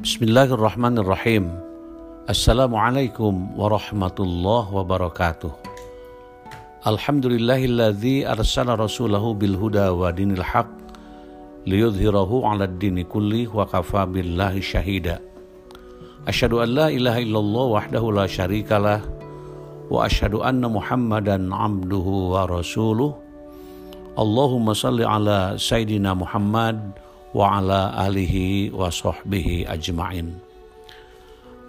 Bismillahirrahmanirrahim. Assalamualaikum warahmatullahi wabarakatuh. Alhamdulillahilladzi arsala rasulahu bil huda wa dinil haq liyudhhirahu 'ala dini kulli wa kafa billahi syahida. Asyhadu an la ilaha illallah wahdahu la syarikalah wa asyhadu anna Muhammadan 'abduhu wa rasuluh. Allahumma salli ala sayyidina Muhammad wa ala alihi wa sahbihi ajma'in.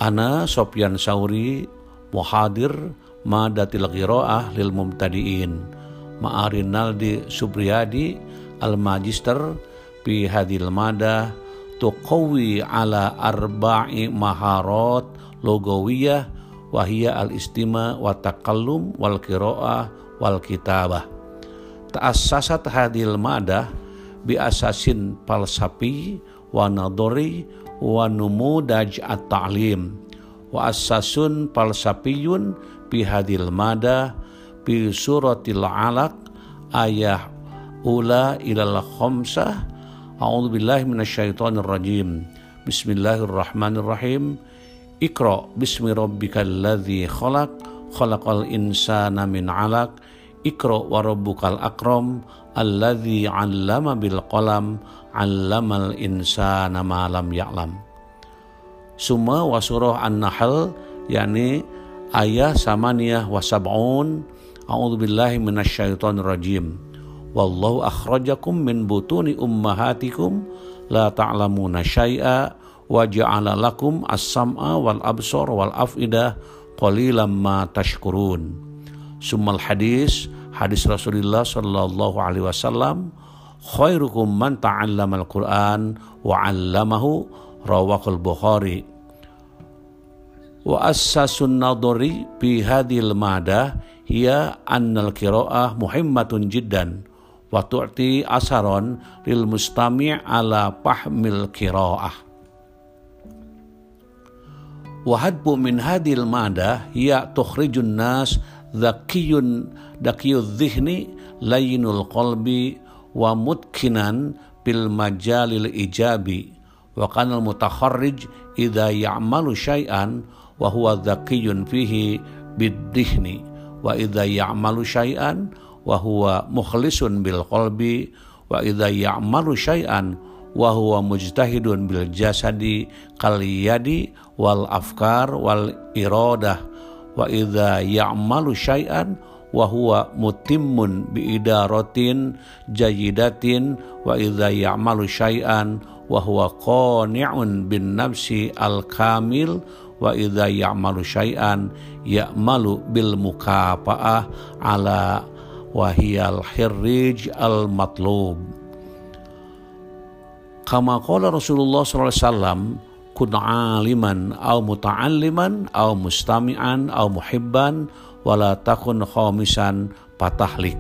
Ana Sofyan Sauri muhadir madatil qiraah lil mumtadiin ma'arin naldi subriyadi al magister fi hadil mada tuqawi ala arba'i maharat logawiyah wahia al istima wa takallum wal qiraah wal kitabah ta'assasat hadil madah bi asasin falsafi wa nadori wa numudaj at-ta'lim. Wa asasun falsafiyun bi hadil mada bi suratil alaq ayah ula ilal khamsah a'udzu billahi minasyaitonir rajim bismillahirrahmanirrahim. Iqra bismi rabbikal ladzi khalaq khalaqal insana min 'alaq. Iqra wa rabbukal akram alladzi 'allama bil qalam 'allamal insana ma lam ya'lam. Suma wa surah An-Nahl yakni ayah samaniyah wa sab'un A'udzu billahi minasyaitonir rajim. Wallahu akhrajakum min butuni ummahatikum la ta'lamuna syai'a wa ja'ala lakum as-sam'a wal absar wal af'idah qalilan ma tashkurun. Summal hadis hadis Rasulullah Shallallahu Alaihi Wasallam khairukum man ta'allama al-Quran wa 'allamahu rawahul Bukhari. Wa assasun nadori bi hadil mada hiya annal qiraah muhimmatun jiddan wa tu'ti asaron lil mustami' ala fahmil qiraah. Wa hadbu min hadil mada hiya tukhrijun nas zakiyun dakiyud dhihni layinul qalbi wa mutkinan bil majalil ijabi. Wa kanal mutakharrij idza ya'malu syai'an wa huwa dzakiyun fihi bidihni wa idza ya'malu syai'an wa huwa mukhlisun bil qalbi. Wa idza ya'malu syai'an wa huwa mujtahidun bil jasadi kal yadi wal afkar wal iradah wa idza ya'malu syai'an wa huwa mutimmun bi idaratin jayidatin. Wa idza ya'malu syai'an wa huwa qani'un bin nafsi al kamil wa idza ya'malu syai'an ya'malu bil mukafa'ah ala wahiyal hirrij al matlub kama qala Rasulullah sallallahu alaihi wasallam kun aliman au muta'alliman au mustami'an au muhibban wala takun khamisan patahlik.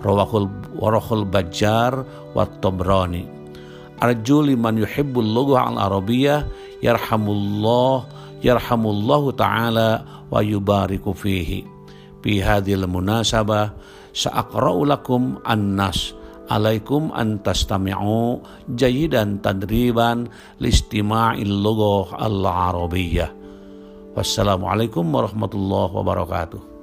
Rawahul warahul bajjar wa tabrani arju liman yuhibbul lugha al arabiyyah yarhamullah yarhamullahu taala wa yubariku fihi. Fi hadhil munasabah sa'aqra'u lakum an-nas alaikum an tastami'u jayidan tadriban listima'il lughah al-arabiyyah. Wassalamualaikum warahmatullahi wabarakatuh.